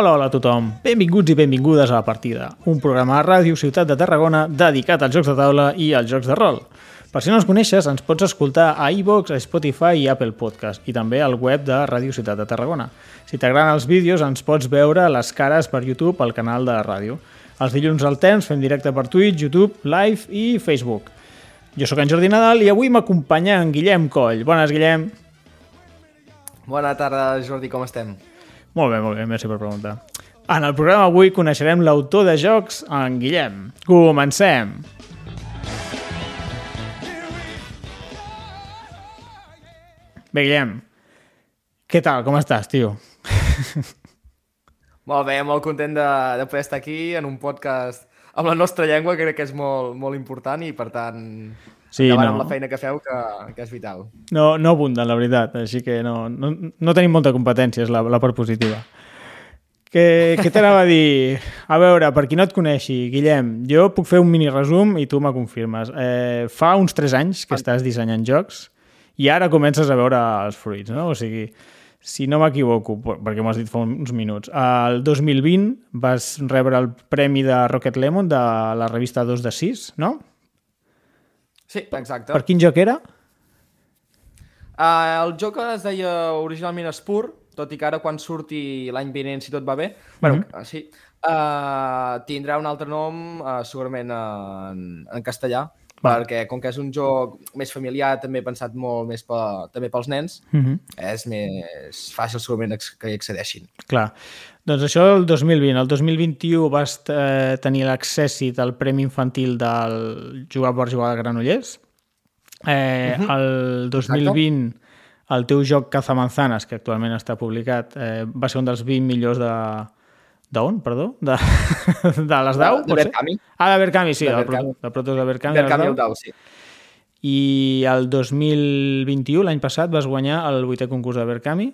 Hola, hola a tothom. Benvinguts i benvingudes a La Partida, un programa de ràdio Ciutat de Tarragona dedicat als jocs de taula i als jocs de rol. Per si no ens coneixes, ens pots escoltar a iVoox, a Spotify i Apple Podcast i també al web de Ràdio Ciutat de Tarragona. Si t'agraden els vídeos, ens pots veure les cares per YouTube al canal de ràdio. Els dilluns al temps fem directe per Twitch, YouTube, Live i Facebook. Jo sóc en Jordi Nadal i avui m'acompanya en Guillem Coll. Bones, Guillem. Bona tarda, Jordi, com estem? Molt bé, molt bé, merci per preguntar. En el programa avui coneixerem l'autor de jocs, en Guillem. Comencem! Bé, Guillem, què tal? Com estàs, tio? Molt bé, molt content de, de poder estar aquí en un podcast amb la nostra llengua, que crec que és molt, molt important i, per tant, Sí, endavant no. amb la feina que feu, que, que és vital. No, no abunden, la veritat, així que no, no, no tenim molta competència, és la, la part positiva. Què, què t'anava a dir? A veure, per qui no et coneixi, Guillem, jo puc fer un mini resum i tu me confirmes. Eh, fa uns 3 anys que estàs dissenyant jocs i ara comences a veure els fruits, no? O sigui, si no m'equivoco, per- perquè m'ho has dit fa uns minuts, el 2020 vas rebre el premi de Rocket Lemon de la revista 2 de 6, no? Sí, exacte. Per quin joc era? Uh, el joc es deia originalment Spur, tot i que ara quan surti l'any vinent, si tot va bé, bueno, uh, sí, uh, tindrà un altre nom, uh, segurament uh, en, en castellà. Perquè com que és un joc més familiar, també pensat molt més pe, també pels nens. Mm és més fàcil segurament que hi accedeixin. Clar. Doncs això el 2020. El 2021 vas eh, tenir l'accèssit al Premi Infantil del Jugar per Jugar de Granollers. Eh, El 2020 el teu joc Cazamanzanas, que actualment està publicat, eh, va ser un dels 20 millors de... D'on, perdó? De, de les DAU, De- de? Berkami. Ah, de Berkami, sí, De Berkami. de Protos de Berkami. DAU. al Dau, sí. I el 2021, l'any passat, vas guanyar el vuitè concurs de Berkami.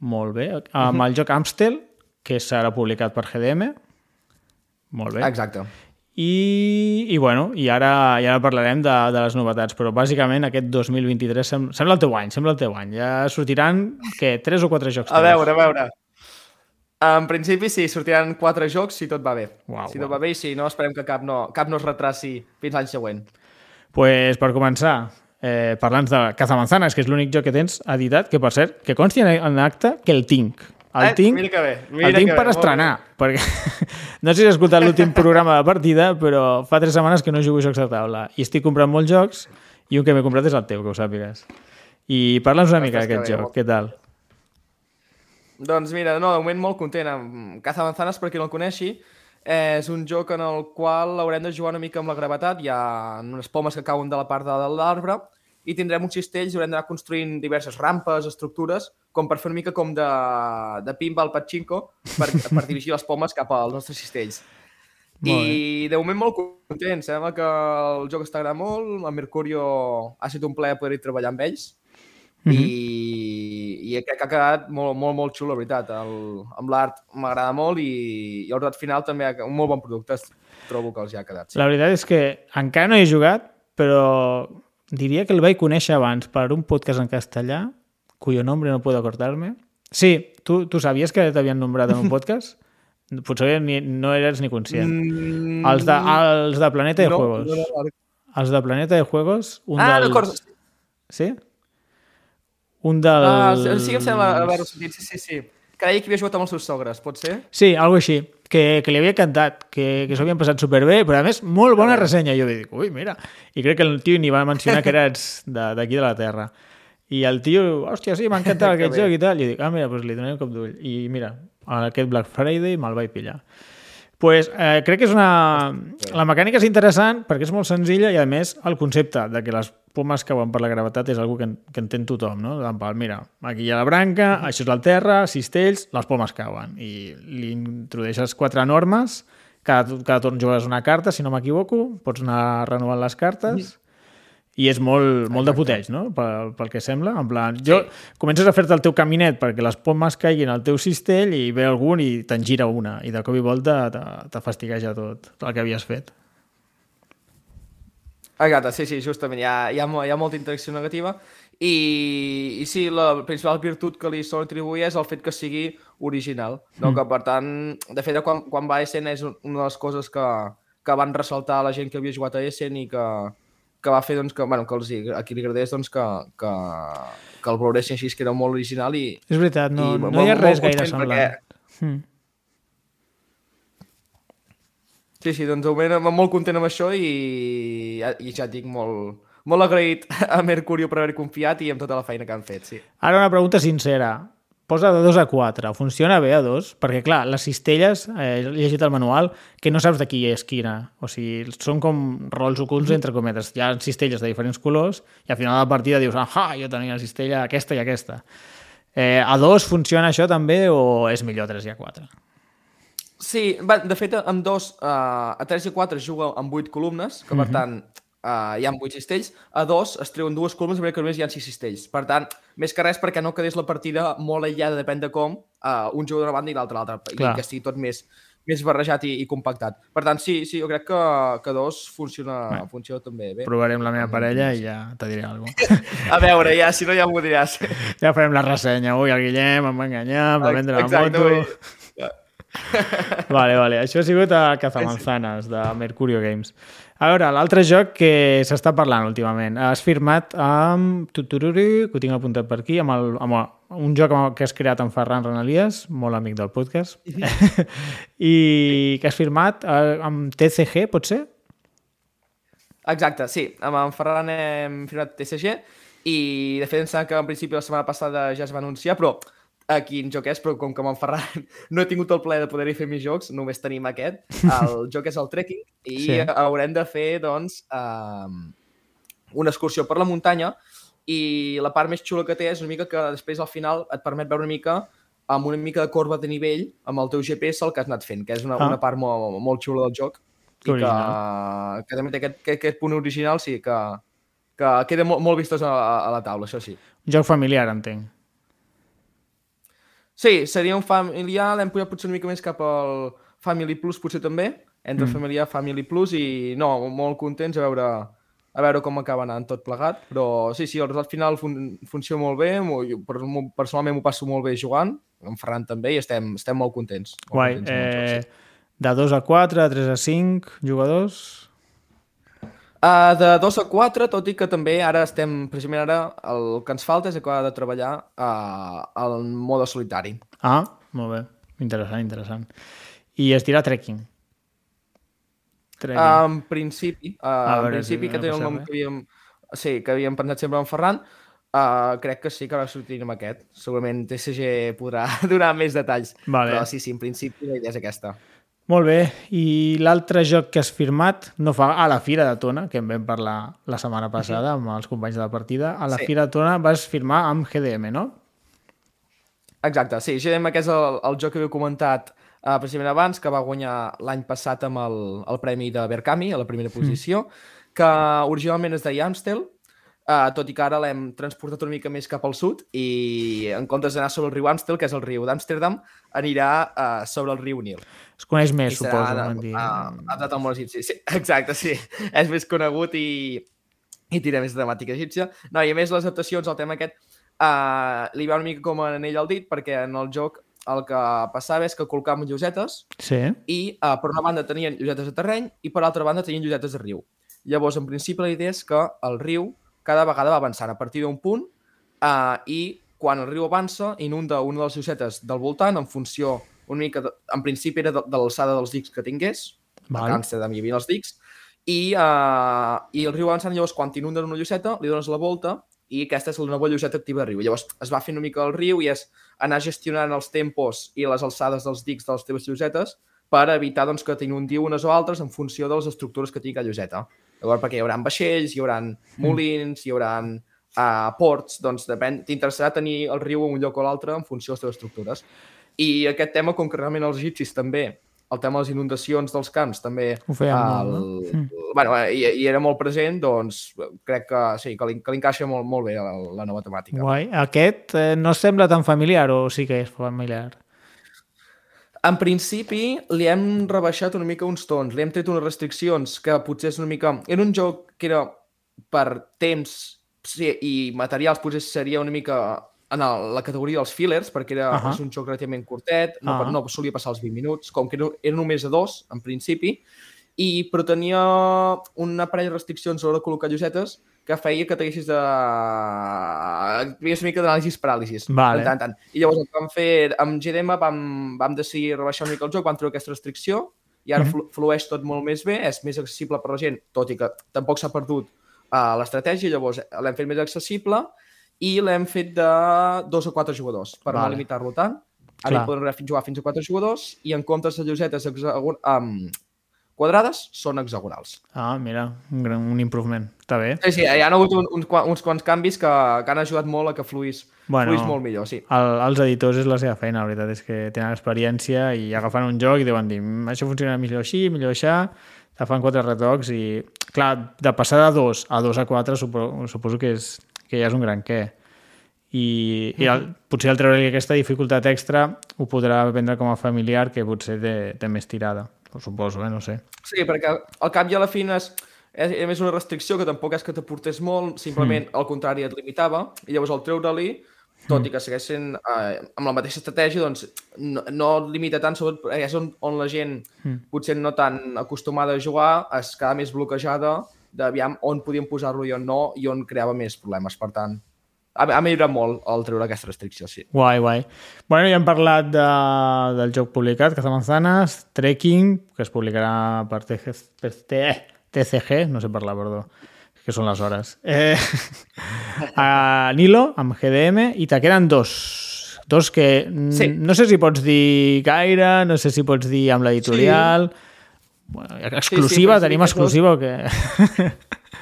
Molt bé. Amb el joc Amstel, que serà publicat per GDM. Molt bé. Exacte. I, i bueno, i ara, i ara parlarem de, de les novetats, però bàsicament aquest 2023 sem sembla el teu any, sembla el teu any. Ja sortiran, què, tres o quatre jocs? A veure, a veure. En principi sí, sortiran quatre jocs si tot va bé. Uau, si uau. tot va bé i si no, esperem que cap no, cap no es retraci fins l'any següent. pues, per començar, eh, parlant de Cazamanzanas, que és l'únic joc que tens editat, que per cert, que consti en, acte que el tinc. El Eh, tinc, mira que bé, mira el tinc que per bé, estrenar, perquè no sé si has escoltat l'últim programa de partida, però fa tres setmanes que no jugo jocs de taula i estic comprant molts jocs i un que m'he comprat és el teu, que ho sàpigues. I parla'ns una mica d'aquest joc, molt- què tal? Doncs mira, no, de moment molt content amb Cazamanzanas, per qui no el coneixi. Eh, és un joc en el qual haurem de jugar una mica amb la gravetat. Hi ha unes pomes que cauen de la part de l'arbre i tindrem uns cistells i haurem d'anar construint diverses rampes, estructures, com per fer una mica com de, de pinball pachinko per, per dirigir les pomes cap als nostres cistells. Molt I de moment molt content, sembla que el joc està agradant molt, el Mercurio ha estat un plaer poder-hi treballar amb ells Mhm. i, i crec que ha quedat molt, molt, molt xulo, la veritat. El, amb l'art m'agrada molt i, i el resultat final també ha, un molt bon producte, trobo que els hi ha quedat. Sí. La veritat és que encara no he jugat, però diria que el vaig conèixer abans per un podcast en castellà, cuyo nombre no puedo acordarme. Sí, tu, tu sabies que t'havien nombrat en un podcast? Potser ni, no eres ni conscient. Mm, Els de, els de Planeta de no, Juegos. no, no, no. Els de Planeta de Juegos, un Ah, dels... d'acord. Sí? Un dels... Ah, sí, em sembla haver-ho sentit, sí, sí, sí. Que deia que havia jugat amb els seus sogres, pot ser? Sí, algo així, que, que li havia cantat, que, que s'ho havien passat superbé, però a més, molt bona ressenya. Jo dic, ui, mira. I crec que el tio ni va mencionar que eres de- d'aquí de, la Terra. I el tio, hòstia, sí, m'ha encantat aquest joc i tal. I dic, ah, mira, doncs li donaré un cop d'ull. I mira, aquest Black Friday me'l vaig pillar. Pues, eh, crec que és una... La mecànica és interessant perquè és molt senzilla i, a més, el concepte de que les pomes cauen per la gravetat és algo que, en, que entén tothom, no? Mira, aquí hi ha la branca, això és el terra, cistells, les pomes cauen. I li introdueixes quatre normes, cada, cada torn jugues una carta, si no m'equivoco, pots anar renovant les cartes... I és molt, molt de puteig, no? Pel, pel que sembla. En plan, jo, comences a fer-te el teu caminet perquè les pomes caiguin al teu cistell i ve algun i te'n gira una. I de cop i volta te, te fastigueja tot el que havies fet. Exacte, sí, sí, justament. Hi ha, hi, ha, hi ha molta interacció negativa i, i sí, la principal virtut que li sol atribuir és el fet que sigui original, no? Mm. que per tant, de fet, quan, quan va a Essen és una de les coses que, que van ressaltar la gent que havia jugat a Essen i que, que va fer doncs, que, bueno, que els, a qui li agradés doncs, que, que, que el valoressin així, que era molt original i... És veritat, no, i, no molt, hi ha res gaire semblant. Perquè... Mm. Sí, sí, doncs moment molt content amb això i, i ja et dic, molt, molt agraït a Mercurio per haver confiat i amb tota la feina que han fet, sí. Ara una pregunta sincera. Posa de 2 a 4. Funciona bé a 2? Perquè, clar, les cistelles, eh, he llegit el manual, que no saps de qui és quina. O sigui, són com rols ocults, entre cometes. Hi ha cistelles de diferents colors i al final de la partida dius, ah, jo tenia la cistella aquesta i aquesta. Eh, a 2 funciona això també o és millor 3 i a 4? Sí, de fet, amb dos, uh, a 3 i 4 juga amb 8 columnes, que per uh -huh. tant uh, hi ha 8 cistells, a dos es treuen dues columnes, de que només hi ha 6 cistells. Per tant, més que res perquè no quedés la partida molt aïllada, depèn de com, uh, un jugador d'una banda i l'altre l'altre, i que estigui tot més, més barrejat i, i compactat. Per tant, sí, sí, jo crec que, que dos funciona, Bé. funciona també bé. Provarem la meva parella i ja te diré alguna cosa. A veure, ja, si no ja m'ho diràs. Ja farem la ressenya. Ui, el Guillem em va enganyar, em va vendre la moto... vale, vale. Això ha sigut a Cazamanzanas, de Mercurio Games. A veure, l'altre joc que s'està parlant últimament. Has firmat amb Tutururi, que ho tinc apuntat per aquí, amb, el, amb un joc que has creat amb Ferran Renalies, molt amic del podcast, i que has firmat eh, amb TCG, pot ser? Exacte, sí. Amb en Ferran hem firmat TCG i de fet em sembla que en principi la setmana passada ja es va anunciar, però a quin joc és, però com que me'n Ferran no he tingut el plaer de poder-hi fer més jocs, només tenim aquest. El joc és el trekking i sí. haurem de fer, doncs, uh, una excursió per la muntanya i la part més xula que té és una mica que després al final et permet veure una mica amb una mica de corba de nivell amb el teu GPS el que has anat fent, que és una, ah. una part molt, molt xula del joc que i que, que també té aquest, aquest, aquest punt original, sí, que, que queda molt, molt vistós a, a la taula, això sí. Un joc familiar, entenc. Sí, seria un familiar, l'hem pujat potser una mica més cap al Family Plus, potser també, entre mm. familiar, Family Plus, i no, molt contents a veure, a veure com acaba anant tot plegat, però sí, sí, el resultat final fun funciona molt bé, personalment m'ho passo molt bé jugant, en Ferran també, i estem, estem molt contents. Molt Guai, contents eh, de 2 a 4, de 3 a 5 jugadors? Uh, de 2 a 4, tot i que també ara estem, precisament ara, el que ens falta és acabar de treballar uh, al mode solitari. Ah, molt bé. Interessant, interessant. I es dirà trekking? trekking. Uh, en principi, uh, ah, en principi si que té el nom que havíem, sí, que havíem pensat sempre en Ferran, uh, crec que sí que va sortir amb aquest. Segurament TCG podrà donar més detalls. Vale. Però sí, sí, en principi la idea és aquesta. Molt bé, i l'altre joc que has firmat no fa a la Fira de Tona, que en vam parlar la setmana passada amb els companys de la partida, a la sí. Fira de Tona vas firmar amb GDM, no? Exacte, sí, GDM que és el, el joc que havia comentat uh, precisament abans, que va guanyar l'any passat amb el, el premi de Berkami, a la primera mm. posició, mm. que originalment és de Amstel, Uh, tot i que ara l'hem transportat una mica més cap al sud i en comptes d'anar sobre el riu Amstel, que és el riu d'Amsterdam, anirà uh, sobre el riu Nil. Es coneix més, I suposo. A, a, a tot el món egipci. Sí, exacte, sí. És més conegut i, i tira més de temàtica egípcia. No, i a més les adaptacions al tema aquest uh, li va una mica com en ell al dit, perquè en el joc el que passava és que col·locàvem llosetes sí. i uh, per una banda tenien llosetes de terreny i per l'altra banda tenien llosetes de riu. Llavors, en principi, la idea és que el riu cada vegada va avançant a partir d'un punt uh, i quan el riu avança inunda una de les llosetes del voltant en funció una mica, de, en principi era de, de l'alçada dels dics que tingués, Val. a Amsterdam hi havia els dics, i, uh, i el riu avançant, llavors quan inunden una lloseta li dones la volta i aquesta és la nova lloseta activa de riu. Llavors es va fer una mica el riu i és anar gestionant els tempos i les alçades dels dics de les teves llosetes per evitar doncs, que t'inundi unes o altres en funció de les estructures que tingui la lloseta. Llavors, perquè hi haurà vaixells, hi haurà mm. molins, hi haurà uh, ports, doncs depèn, t'interessarà tenir el riu a un lloc o l'altre en funció de les teves estructures. I aquest tema, com que realment els egipcis també, el tema de les inundacions dels camps també Ho feien el, molt, no? Mm. bueno, i, i era molt present, doncs crec que sí, que li, que li encaixa molt, molt bé la, la nova temàtica. Guai. Aquest eh, no sembla tan familiar o sí que és familiar? En principi, li hem rebaixat una mica uns tons, li hem tret unes restriccions que potser és una mica... Era un joc que era per temps sí, i materials potser seria una mica en la categoria dels fillers, perquè era, uh. -huh. un joc relativament curtet, no, uh -huh. no solia passar els 20 minuts, com que era, era només a dos, en principi, i, però tenia una parella de restriccions a l'hora de col·locar llosetes que feia que t'haguessis de... Havies una mica d'anàlisis paràlisis. Vale. Tant, tant. I llavors el que vam fer, amb GDM vam, vam decidir rebaixar una mica el joc, vam treure aquesta restricció i ara Mhm. flu flueix tot molt més bé, és més accessible per la gent, tot i que tampoc s'ha perdut uh, l'estratègia, llavors l'hem fet més accessible i l'hem fet de dos o quatre jugadors per Vale. no limitar-lo tant. Ara Clar. poden arribar- jugar fins a quatre jugadors i en comptes de llosetes um, quadrades són hexagonals. Ah, mira, un, gran, un improvement. Està bé. Sí, sí, hi ha hagut un, uns, uns quants canvis que, que han ajudat molt a que fluís, Bueno. fluís molt millor, sí. El, els editors és la seva feina, la veritat és que tenen experiència i agafen un joc i deuen dir "Mm, això funciona millor així, millor això, te fan quatre retocs i, clar, de passar de 2 a 2 a 4 suposo, suposo que, és, que ja és un gran què. I, i el, potser al treure-li aquesta dificultat extra ho podrà prendre com a familiar que potser té, té més tirada. Suposo, eh? no sé. Sí, perquè al cap i a la fi és, és, és més una restricció que tampoc és que t'aportés molt, simplement mm. al contrari et limitava, i llavors al treure-li, tot i que segueix sent eh, amb la mateixa estratègia, doncs no, no et limita tant, sobretot és on, on la gent Mm. potser no tan acostumada a jugar es queda més bloquejada d'aviam on podíem posar-lo i on no, i on creava més problemes. Per tant, ha, millorat molt el treure aquesta restricció, sí. Guai, guai. Bueno, ja hem parlat de, del joc publicat, Cazamanzanas, Trekking, que es publicarà per, TG, per TCG, no sé parlar, perdó, que són les hores. Eh, a Nilo, amb GDM, i te queden dos. Dos que Sí. no sé si pots dir gaire, no sé si pots dir amb l'editorial... Bueno, exclusiva, sí, tenim sí, exclusiva o què?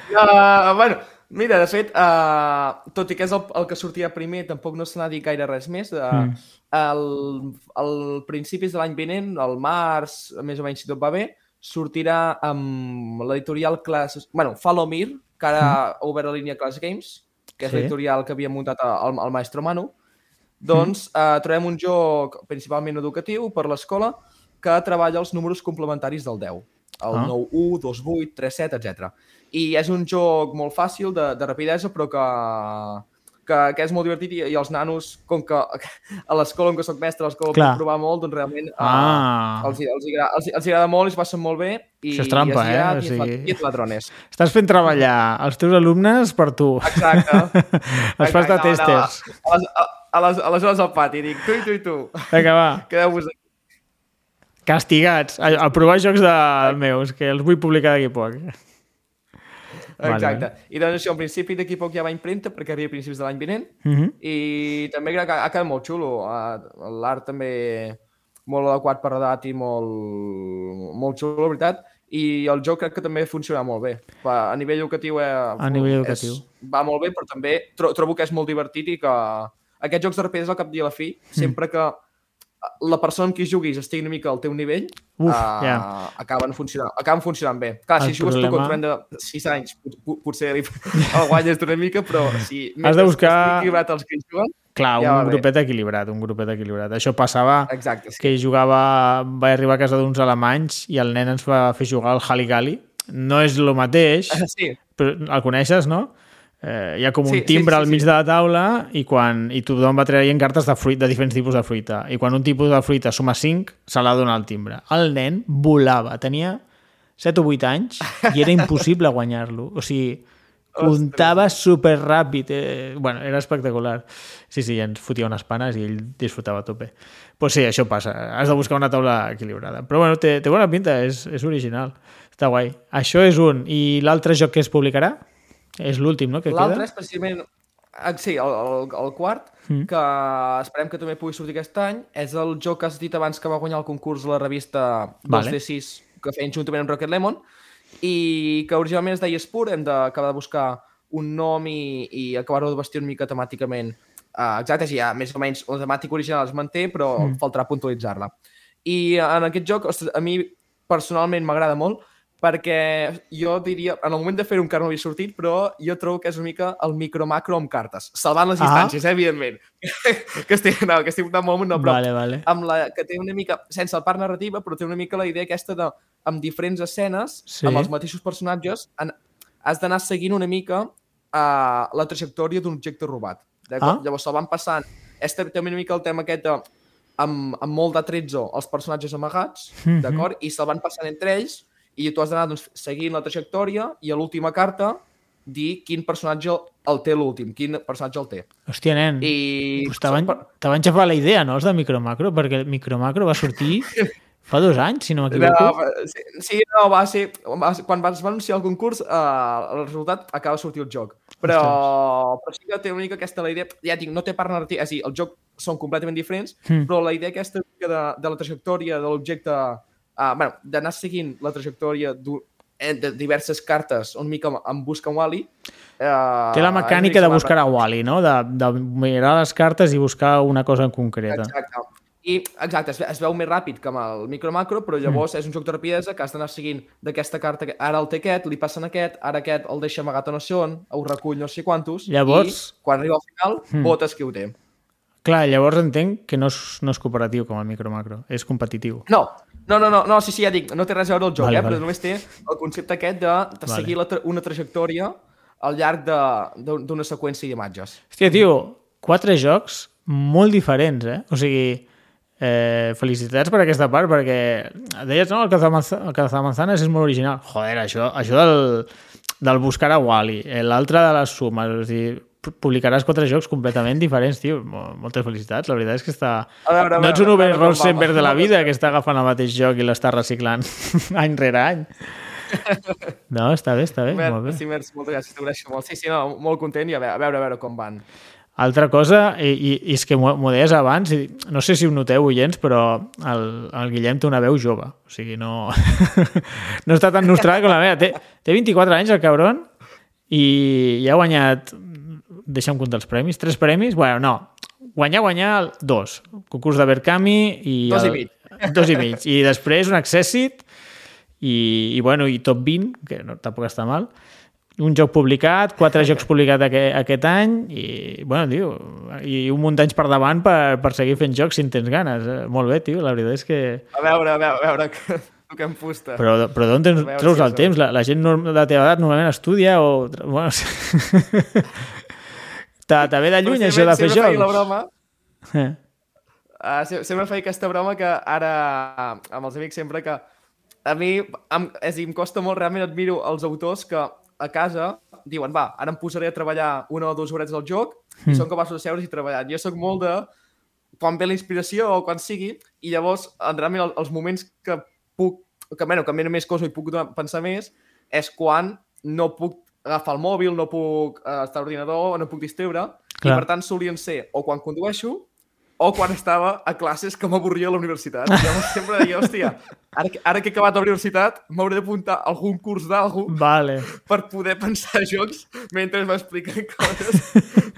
Uh, bueno, mira, de fet, uh, tot i que és el, el que sortia primer, tampoc no se n'ha dit gaire res més. Uh, Mm. mm. el, el principis de l'any vinent, al març, més o menys, si tot va bé, sortirà amb l'editorial Class... Bueno, Me, que ara ha obert la línia Class Games, que és Sí. l'editorial que havia muntat el, el Maestro Manu. Doncs uh, trobem un joc principalment educatiu per l'escola que treballa els números complementaris del 10. El Ah. 9-1, 2-8, 3-7, etc. I és un joc molt fàcil, de, de rapidesa, però que, que, que és molt divertit i, i els nanos, com que a l'escola on que soc mestre, a l'escola puc provar molt, doncs realment uh, Ah. els, hi- els, hi agrada, els, els agrada molt i es passen molt bé. I, Això és trampa, i eh? O i la- sigui- I ladrones. Estàs fent treballar els teus alumnes per tu. Exacte. Els fas de no, no, testers. A les, a, a les, a les hores al pati, dic, tu i tu i tu, Vinga, va. quedeu-vos aquí. Castigats a, a provar jocs de meus, que els vull publicar d'aquí a poc. Vale, Exacte. I doncs això, en principi d'aquí poc ja va a impremta, perquè arriba a principis de l'any vinent, Uh -huh. i també crec que ha quedat molt xulo. Ah, L'art també molt adequat per edat i molt, molt xulo, la veritat. I el joc crec que també funciona molt bé. A nivell educatiu, eh, A nivell educatiu. És, va molt bé, però també tro trobo que és molt divertit i que aquests jocs de RPGs al cap dia a la fi, Mm. sempre que la persona amb qui juguis estigui una mica al teu nivell, Uf, uh, ja. acaben, funcionant, acaben funcionant bé. Clar, El si jugues problema- tu contra un nen de 6 anys, pot- pot- potser li, el guanyes una mica, però si Has de buscar- equilibrat els que juguen, Clar, Ja un bé. grupet equilibrat, un grupet equilibrat. Això passava exacte, sí. que jugava, va arribar a casa d'uns alemanys i el nen ens va fer jugar al Haligali. No és el mateix, Sí, però el coneixes, no? Eh, hi ha com un Sí, sí, timbre sí, al mig sí. de la taula i, quan, i tothom va traient cartes de, fruit, de diferents tipus de fruita. I quan un tipus de fruita suma 5, se l'ha donat el timbre. El nen volava, tenia 7 o 8 anys i era impossible guanyar-lo. O sigui, comptava super ràpid. Eh, bueno, era espectacular. Sí, sí, ens fotia unes panes i ell disfrutava a tope. Pues sí, això passa. Has de buscar una taula equilibrada. Però bueno, té, té bona pinta, és, és original. Està guai. Això és un. I l'altre joc que es publicarà? És l'últim, no? Que L'altre queda? és precisament... ah, Sí, el, el, el quart, Mm. que esperem que també pugui sortir aquest any, és el joc que has dit abans que va guanyar el concurs de la revista Vale. 2D6 que feien juntament amb Rocket Lemon i que originalment es deia Spur, hem d'acabar de buscar un nom i, i acabar-ho de vestir una mica temàticament uh, exacte, sí, ja, més o menys la temàtica original es manté, però mm. faltarà puntualitzar-la. I en aquest joc, ostres, a mi personalment m'agrada molt perquè jo diria, en el moment de fer-ho encara no havia sortit, però jo trobo que és una mica el micro-macro amb cartes, salvant les Ah. distàncies, eh, evidentment. que estic, no, que estic portant molt amunt, no, però Vale, vale. amb la, que té una mica, sense el part narrativa, però té una mica la idea aquesta de, amb diferents escenes, Sí. amb els mateixos personatges, en, has d'anar seguint una mica uh, la trajectòria d'un objecte robat. Ah? Llavors se'l van passant... És també una mica el tema aquest de, amb, amb molt d'atrezzo els personatges amagats, mm -hmm. d'acord? I se'l van passant entre ells i tu has d'anar doncs, seguint la trajectòria i a l'última carta dir quin personatge el té l'últim, quin personatge el té. Hòstia, nen, I... pues te van, te van xafar la idea, no, els de Micromacro? Perquè el Micromacro va sortir fa dos anys, si no m'equivoco. No, sí, sí, no, va ser... Va ser quan es va anunciar el concurs, eh, el resultat acaba de sortir el joc. Però, però sí que té una mica aquesta la idea... Ja dic, no té part narrativa, és a dir, el joc són completament diferents, mm. però la idea aquesta de, de la trajectòria de l'objecte... Uh, bueno, d'anar seguint la trajectòria eh, de diverses cartes, un mica en busca en Wally. Uh, Té la mecànica de buscar a Wally, no? De, de mirar les cartes i buscar una cosa en concreta. Exacte. I, exacte, es, es veu més ràpid que amb el micro-macro, però llavors mm. és un joc de rapidesa que has d'anar seguint d'aquesta carta, ara el té aquest, li passen aquest, ara aquest el deixa amagat a no sé on, ho recull no sé quantos, llavors... i quan arriba al final, mm. votes qui ho té. Clar, llavors entenc que no és, no és cooperatiu com el micro-macro, és competitiu. No, no, no, no, no, sí, sí, ja dic, no té res a veure el joc, vale, eh, vale. però només té el concepte aquest de, de vale. seguir la tra una trajectòria al llarg d'una seqüència d'imatges. Hòstia, tio, quatre jocs molt diferents, eh? O sigui, Eh, felicitats per aquesta part, perquè deies, no, el Cazamanzanes és molt original. Joder, això, això del, del buscar a Wally, eh, l'altre de les sumes, o sigui, publicaràs quatre jocs completament diferents, tio. Moltes felicitats, la veritat és que està... A veure, a veure, no ets un Uber Rosenberg de la vida que està agafant el mateix joc i l'està reciclant any rere any. No, està bé, està bé, Mer, molt bé. Sí, merci, moltes gràcies, t'agraeixo molt. Sí, sí, no, molt content i a veure, a veure, a veure com van. Altra cosa, i, i, i és que m'ho deies abans, i no sé si ho noteu, oients, però el, el Guillem té una veu jove. O sigui, no, no està tan nostrada com la meva. Té, té 24 anys, el cabron, i, i ha guanyat, deixa'm comptar els premis, tres premis, bueno, no, guanyar, guanyar dos. Concurs de Berkami i... Dos el, i mig. Dos i mig. I després un accèssit i, i, bueno, i top 20, que no, tampoc està mal un joc publicat, quatre jocs publicats aquest, aquest any i, bueno, tio, i un munt d'anys per davant per, per seguir fent jocs si en tens ganes. Eh? Molt bé, tio, la veritat és que... A veure, a veure, a veure, que, em fusta. Però, però d'on treus si el temps? La, la gent de la teva edat normalment estudia o... Bueno, Te ve de lluny, això de fer jocs. la broma... Eh. Uh, sempre feia aquesta broma que ara, amb els amics, sempre que a mi em, és, em costa molt, realment admiro els autors que a casa diuen, va, ara em posaré a treballar una o dues hores al joc mm. i hmm. són capaços de seure's i treballar. Jo sóc molt de quan ve la inspiració o quan sigui, i llavors, realment, els moments que puc, que, bueno, que més cosa i puc pensar més, és quan no puc agafar el mòbil, no puc eh, estar a l'ordinador, no puc distreure, Clar. i per tant solien ser o quan condueixo o quan estava a classes que m'avorria a la universitat. Llavors sempre deia, hòstia, ara, ara que he acabat la universitat m'hauré d'apuntar a algun curs d'algú vale. per poder pensar jocs mentre m'expliquen coses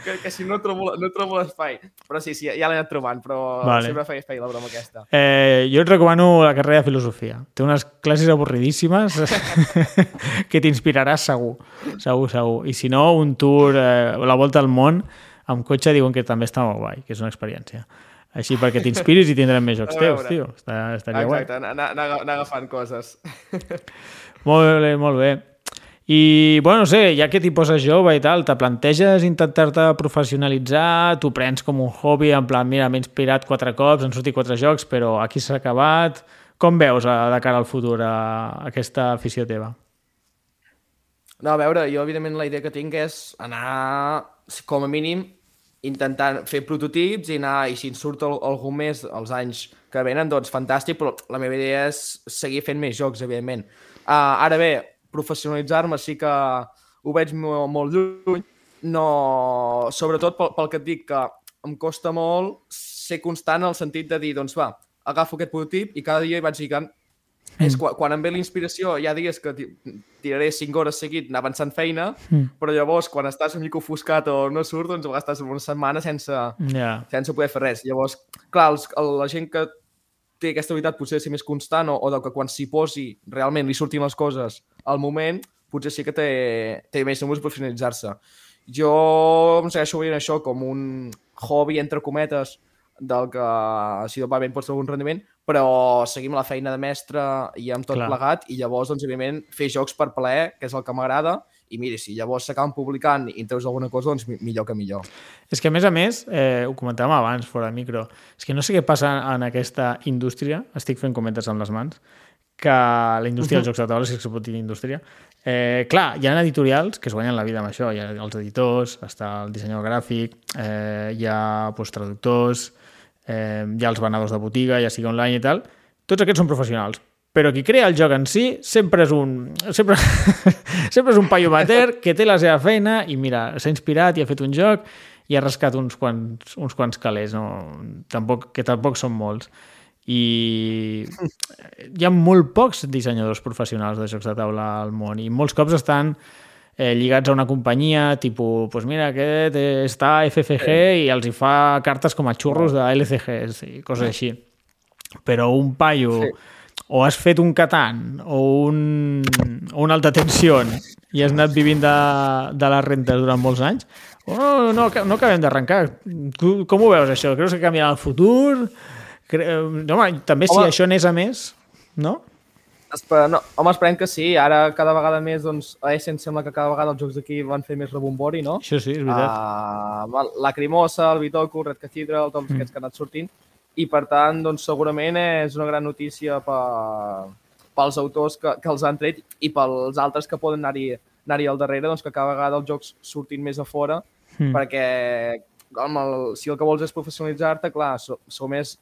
que, que si no trobo, no trobo l'espai. Però sí, sí, ja l'he anat trobant, però vale. sempre feia espai la broma aquesta. Eh, jo et recomano la carrera de filosofia. Té unes classes avorridíssimes que t'inspiraràs segur, segur, segur. I si no, un tour, eh, la volta al món, amb cotxe diuen que també està molt guai, que és una experiència. Així perquè t'inspiris i tindrem més jocs teus, tio. Està, estaria Exacte, guai. Exacte, anar, anar, anar agafant coses. molt bé, molt bé. I, bueno, no sé, ja que t'hi poses jove i tal, te planteges intentar-te professionalitzar, tu prens com un hobby, en plan, mira, m'he inspirat quatre cops, han sortit quatre jocs, però aquí s'ha acabat. Com veus a, de cara al futur a, a aquesta afició teva? No, a veure, jo evidentment la idea que tinc és anar, com a mínim, intentant fer prototips i anar, i si en surt algú més els anys que venen, doncs fantàstic, però la meva idea és seguir fent més jocs, evidentment. Uh, ara bé, professionalitzar-me sí que ho veig molt, molt lluny, no... sobretot pel, pel que et dic, que em costa molt ser constant en el sentit de dir, doncs va, agafo aquest prototip i cada dia hi vaig lligant Mm. És quan, quan em ve la inspiració, hi ha dies que tiraré 5 hores seguit anar avançant feina, mm. però llavors quan estàs una mica ofuscat o no surt, doncs a vegades estàs una setmana sense, yeah. sense poder fer res. Llavors, clar, els, la gent que té aquesta habilitat potser de ser més constant o, o de que quan s'hi posi realment li surtin les coses al moment, potser sí que té, té més números per finalitzar-se. Jo em segueixo veient això com un hobby, entre cometes, del que si va bé pot ser algun rendiment, però seguim la feina de mestre i amb tot Clar. plegat, i llavors, doncs, evidentment, fer jocs per plaer, que és el que m'agrada, i miri, si llavors s'acaben publicant i en treus alguna cosa, doncs mi- millor que millor. És que, a més a més, eh, ho comentàvem abans, fora de micro, és que no sé què passa en aquesta indústria, estic fent cometes amb les mans, que la indústria dels jocs de taula, si es pot dir indústria, eh, clar, hi ha editorials que es guanyen la vida amb això, hi ha els editors, està el dissenyador gràfic, eh, hi ha pues, traductors, eh, ha els venedors de botiga, ja sigui online i tal, tots aquests són professionals, però qui crea el joc en si sempre és un, sempre, sempre és un paio amateur que té la seva feina i mira, s'ha inspirat i ha fet un joc i ha rascat uns quants, uns quants calés, no? tampoc, que tampoc són molts. I hi ha molt pocs dissenyadors professionals de jocs de taula al món i molts cops estan eh, lligats a una companyia, tipus, pues mira, aquest eh, està a FFG i els hi fa cartes com a xurros de LCGs i coses així. Però un paio Sí. o has fet un Catan o un, o una alta tensió i has anat vivint de, de les rentes durant molts anys, o no, no, no acabem d'arrencar. Com ho veus, això? Creus que canviarà el futur? Cre... No, home, també si Home. això anés a més, no? Esper, no, home, esperem que sí. Ara, cada vegada més, doncs, a Essen sembla que cada vegada els jocs d'aquí van fer més rebombori, no? Això sí, és veritat. Uh, la Crimosa, el Bitoku, Red Cathedral, tots aquests que han anat sortint. I, per tant, doncs, segurament és una gran notícia per, pels autors que, que els han tret i pels altres que poden anar-hi anar, -hi, al darrere, doncs, que cada vegada els jocs surtin més a fora, Mm. perquè amb el, si el que vols és professionalitzar-te, clar, so, sou més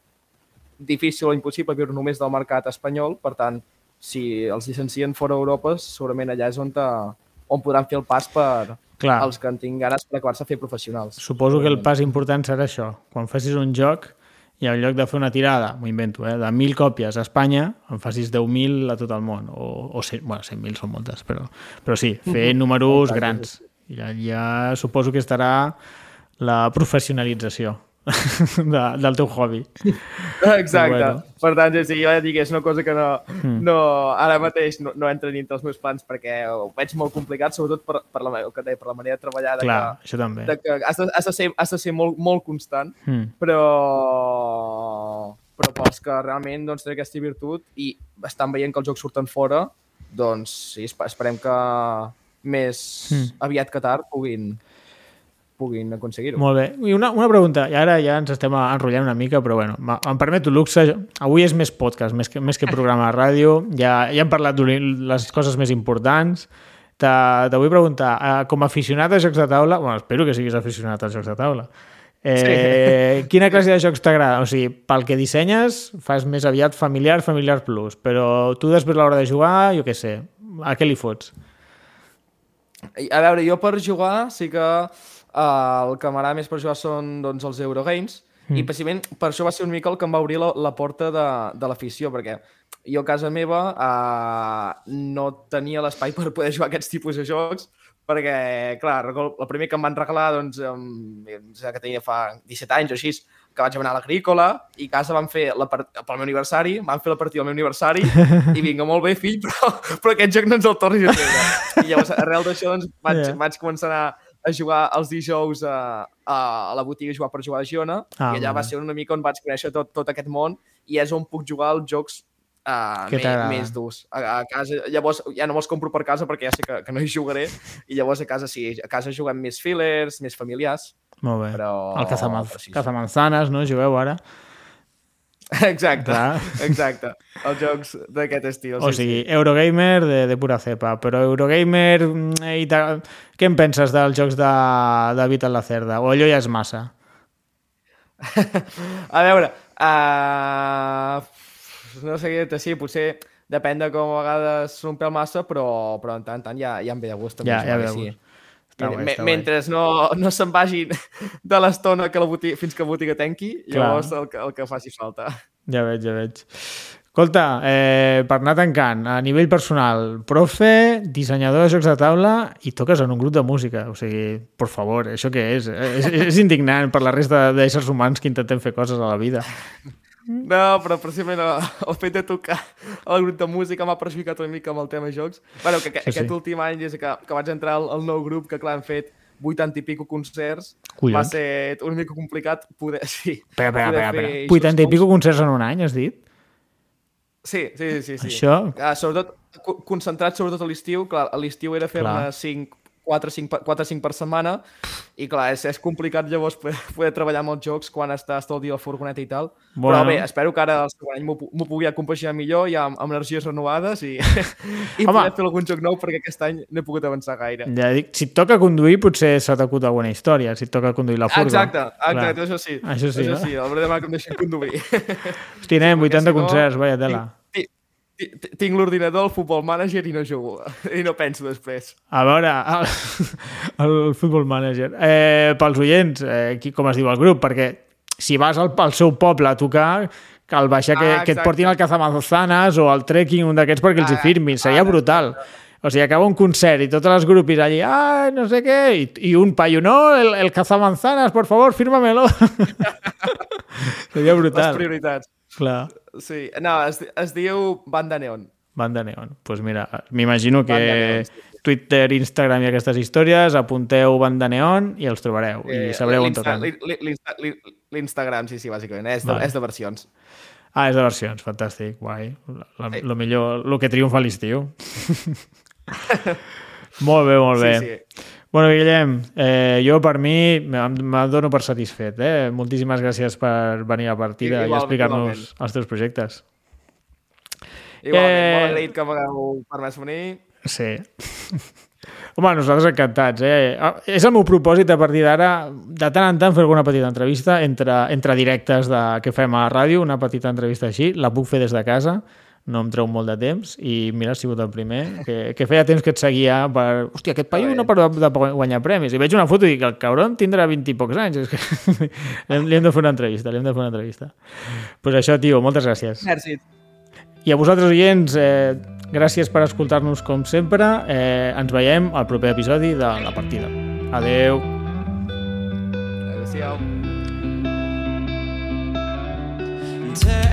difícil o impossible viure només del mercat espanyol, per tant, si els llicencien fora d'Europa, segurament allà és on, te, on podran fer el pas per Clar. els que en tinguin ganes per acabar-se a fer professionals. Suposo que el pas important serà això. Quan facis un joc i en lloc de fer una tirada, m'ho invento, eh, de 1.000 còpies a Espanya, en facis 10.000 a tot el món. O, o 100, bueno, 100.000 són moltes, però, però sí, fer números grans. I allà suposo que estarà la professionalització de, del teu hobby. Exacte. Bueno. Per tant, sí, jo ja dic, és una cosa que no, no, ara mateix no, no entra ni entre els meus plans perquè ho veig molt complicat, sobretot per, per, la, que deia, per la manera de treballar, de Clar, que, això també. de que has, de, has, de ser, has de ser molt, molt constant, Mm. però, però pels que realment doncs, tenen aquesta virtut i estan veient que els jocs surten fora, doncs sí, espe- esperem que més Mm. aviat que tard puguin, puguin aconseguir-ho. Molt bé. I una, una pregunta, i ara ja ens estem enrotllant una mica, però bueno, em permeto luxe. Avui és més podcast, més que, més que programa de ràdio. Ja, ja hem parlat de les coses més importants. Te, te vull preguntar, eh, com a aficionat a jocs de taula, bueno, espero que siguis aficionat als jocs de taula, eh, sí. quina classe de jocs t'agrada? O sigui, pel que dissenyes, fas més aviat familiar, familiar plus, però tu després a l'hora de jugar, jo què sé, a què li fots? A veure, jo per jugar sí que uh, el que m'agrada més per jugar són doncs, els Eurogames mm. i precisament per això va ser una mica el que em va obrir la, la porta de, de l'afició, perquè jo a casa meva uh, no tenia l'espai per poder jugar aquests tipus de jocs perquè, clar, el primer que em van regalar, doncs, um, que tenia fa 17 anys o així, que vaig anar a l'agrícola i a casa van fer, la part... pel meu aniversari, van fer la partida al meu aniversari i vinga, molt bé, fill, però, però aquest joc no ens el tornis a treure. I llavors, arrel d'això, doncs, vaig, yeah. vaig començar a, a jugar els dijous a, a, la botiga a jugar per jugar a Girona Ah, i allà va ser una mica on vaig conèixer tot, tot aquest món i és on puc jugar als jocs uh, Que més, més durs. A, a casa, llavors ja no me'ls compro per casa perquè ja sé que, que no hi jugaré i llavors a casa sí, a casa juguem més fillers, més familiars, Molt bé. però... El cazamanz però sí, sí. no? Jugueu ara? Exacte, Clar. exacte. Els jocs d'aquest estil. O sí, sigui, Eurogamer de, de pura cepa, però Eurogamer... mm, I ta... Què en penses dels jocs de David en la Cerda? O allò ja és massa? A veure, uh, no sé què dir-te, sí, potser depèn de com a vegades un pèl massa, però, però en tant en tant ja, ja em ve de gust. Ja, ja ve de sí. Està guai, Me- està guai. mentre no, no se'n vagin de l'estona que la botiga, fins que la botiga tanqui, Clar. llavors el que, el que faci falta. Ja veig, ja veig. Escolta, eh, per anar tancant, a nivell personal, profe, dissenyador de jocs de taula i toques en un grup de música. O sigui, por favor, això què és? És, és indignant per la resta d'éssers humans que intentem fer coses a la vida. No, però precisament el, el fet de tocar el grup de música m'ha perjudicat una mica amb el tema jocs. Bueno, que, que Sí, sí. aquest últim any, des que, que vaig entrar al, al nou grup, que clar, han fet 80 i pico concerts, Collons. va ser una mica complicat poder... Sí, Espera, espera, poder fer espera. 80 i pico concerts en un any, has dit? Sí, sí, sí. sí. Això... Uh, sobretot, co- concentrat sobretot a l'estiu. Clar, a l'estiu era fer-ne Clar. 5, 4, 5, per- 4 5 per setmana i clar, és, és complicat llavors poder, poder treballar amb els jocs quan estàs tot el dia a la furgoneta i tal. Bueno. Però bé, espero que ara el següent any m'ho pu- m'ho pugui compaginar millor i amb, amb energies renovades i, i Home. poder fer algun joc nou perquè aquest any no he pogut avançar gaire. Ja dic, si et toca conduir, potser s'ha t'acut alguna història, si et toca conduir la furga. Exacte, exacte, Clar. això sí. Això sí, això no? sí, el demà que em deixin conduir. Hosti, nen, Perquè 80 si no, concerts, vaya tela. Tinc, tinc, l'ordinador, el futbol manager i no jugo. I no penso després. A veure, el, el Football Manager. Eh, pels oients, eh, qui, com es diu el grup? Perquè si vas al, al seu poble a tocar, cal baixar que, Ah, que et portin al Cazamanzanas o al trekking, un d'aquests perquè els hi Ah, firmin. Seria ah, brutal. O sigui, acaba un concert i totes les grupis allí, ah, no sé què, i, i un paio, no, el, el Cazamanzanas, por favor, fírmamelo. Seria Les brutal. prioritats. Clar. Sí, no, es, es diu Banda Neon. Banda Neon. Doncs pues mira, m'imagino que Neon, sí, Twitter, Instagram i aquestes històries, apunteu Banda Neon i els trobareu. I sabreu on toquen. l'In- l'In- l'Insta- l'In- L'Instagram, sí, sí, bàsicament. És de, Vale. és de versions. Ah, és de versions, fantàstic, guai. La, la, lo millor, el que triomfa a l'estiu. molt bé, molt bé. Sí, sí. Bueno, Guillem, eh, jo per mi em dono per satisfet. Eh? Moltíssimes gràcies per venir a partida i Igual- explicar-nos els teus projectes. Igualment, Eh, molt agraït que m'hagueu permès venir. Sí. Home, nosaltres encantats, eh? Ah, És el meu propòsit a partir d'ara, de tant en tant fer alguna petita entrevista entre, entre directes de, que fem a la ràdio, una petita entrevista així, la puc fer des de casa, no em treu molt de temps i mira, ha sigut el primer que, que feia temps que et seguia per... Hòstia, aquest paio no parla de guanyar premis. I veig una foto i dic, el cabron tindrà 20 i pocs anys. És que... li hem de fer una entrevista, li hem de fer una entrevista. Doncs pues això, tio, moltes gràcies. Merci. I a vosaltres, oients, eh, gràcies per escoltar-nos com sempre. Eh, ens veiem al proper episodi de La Partida. Adeu. Adéu-siau. Tell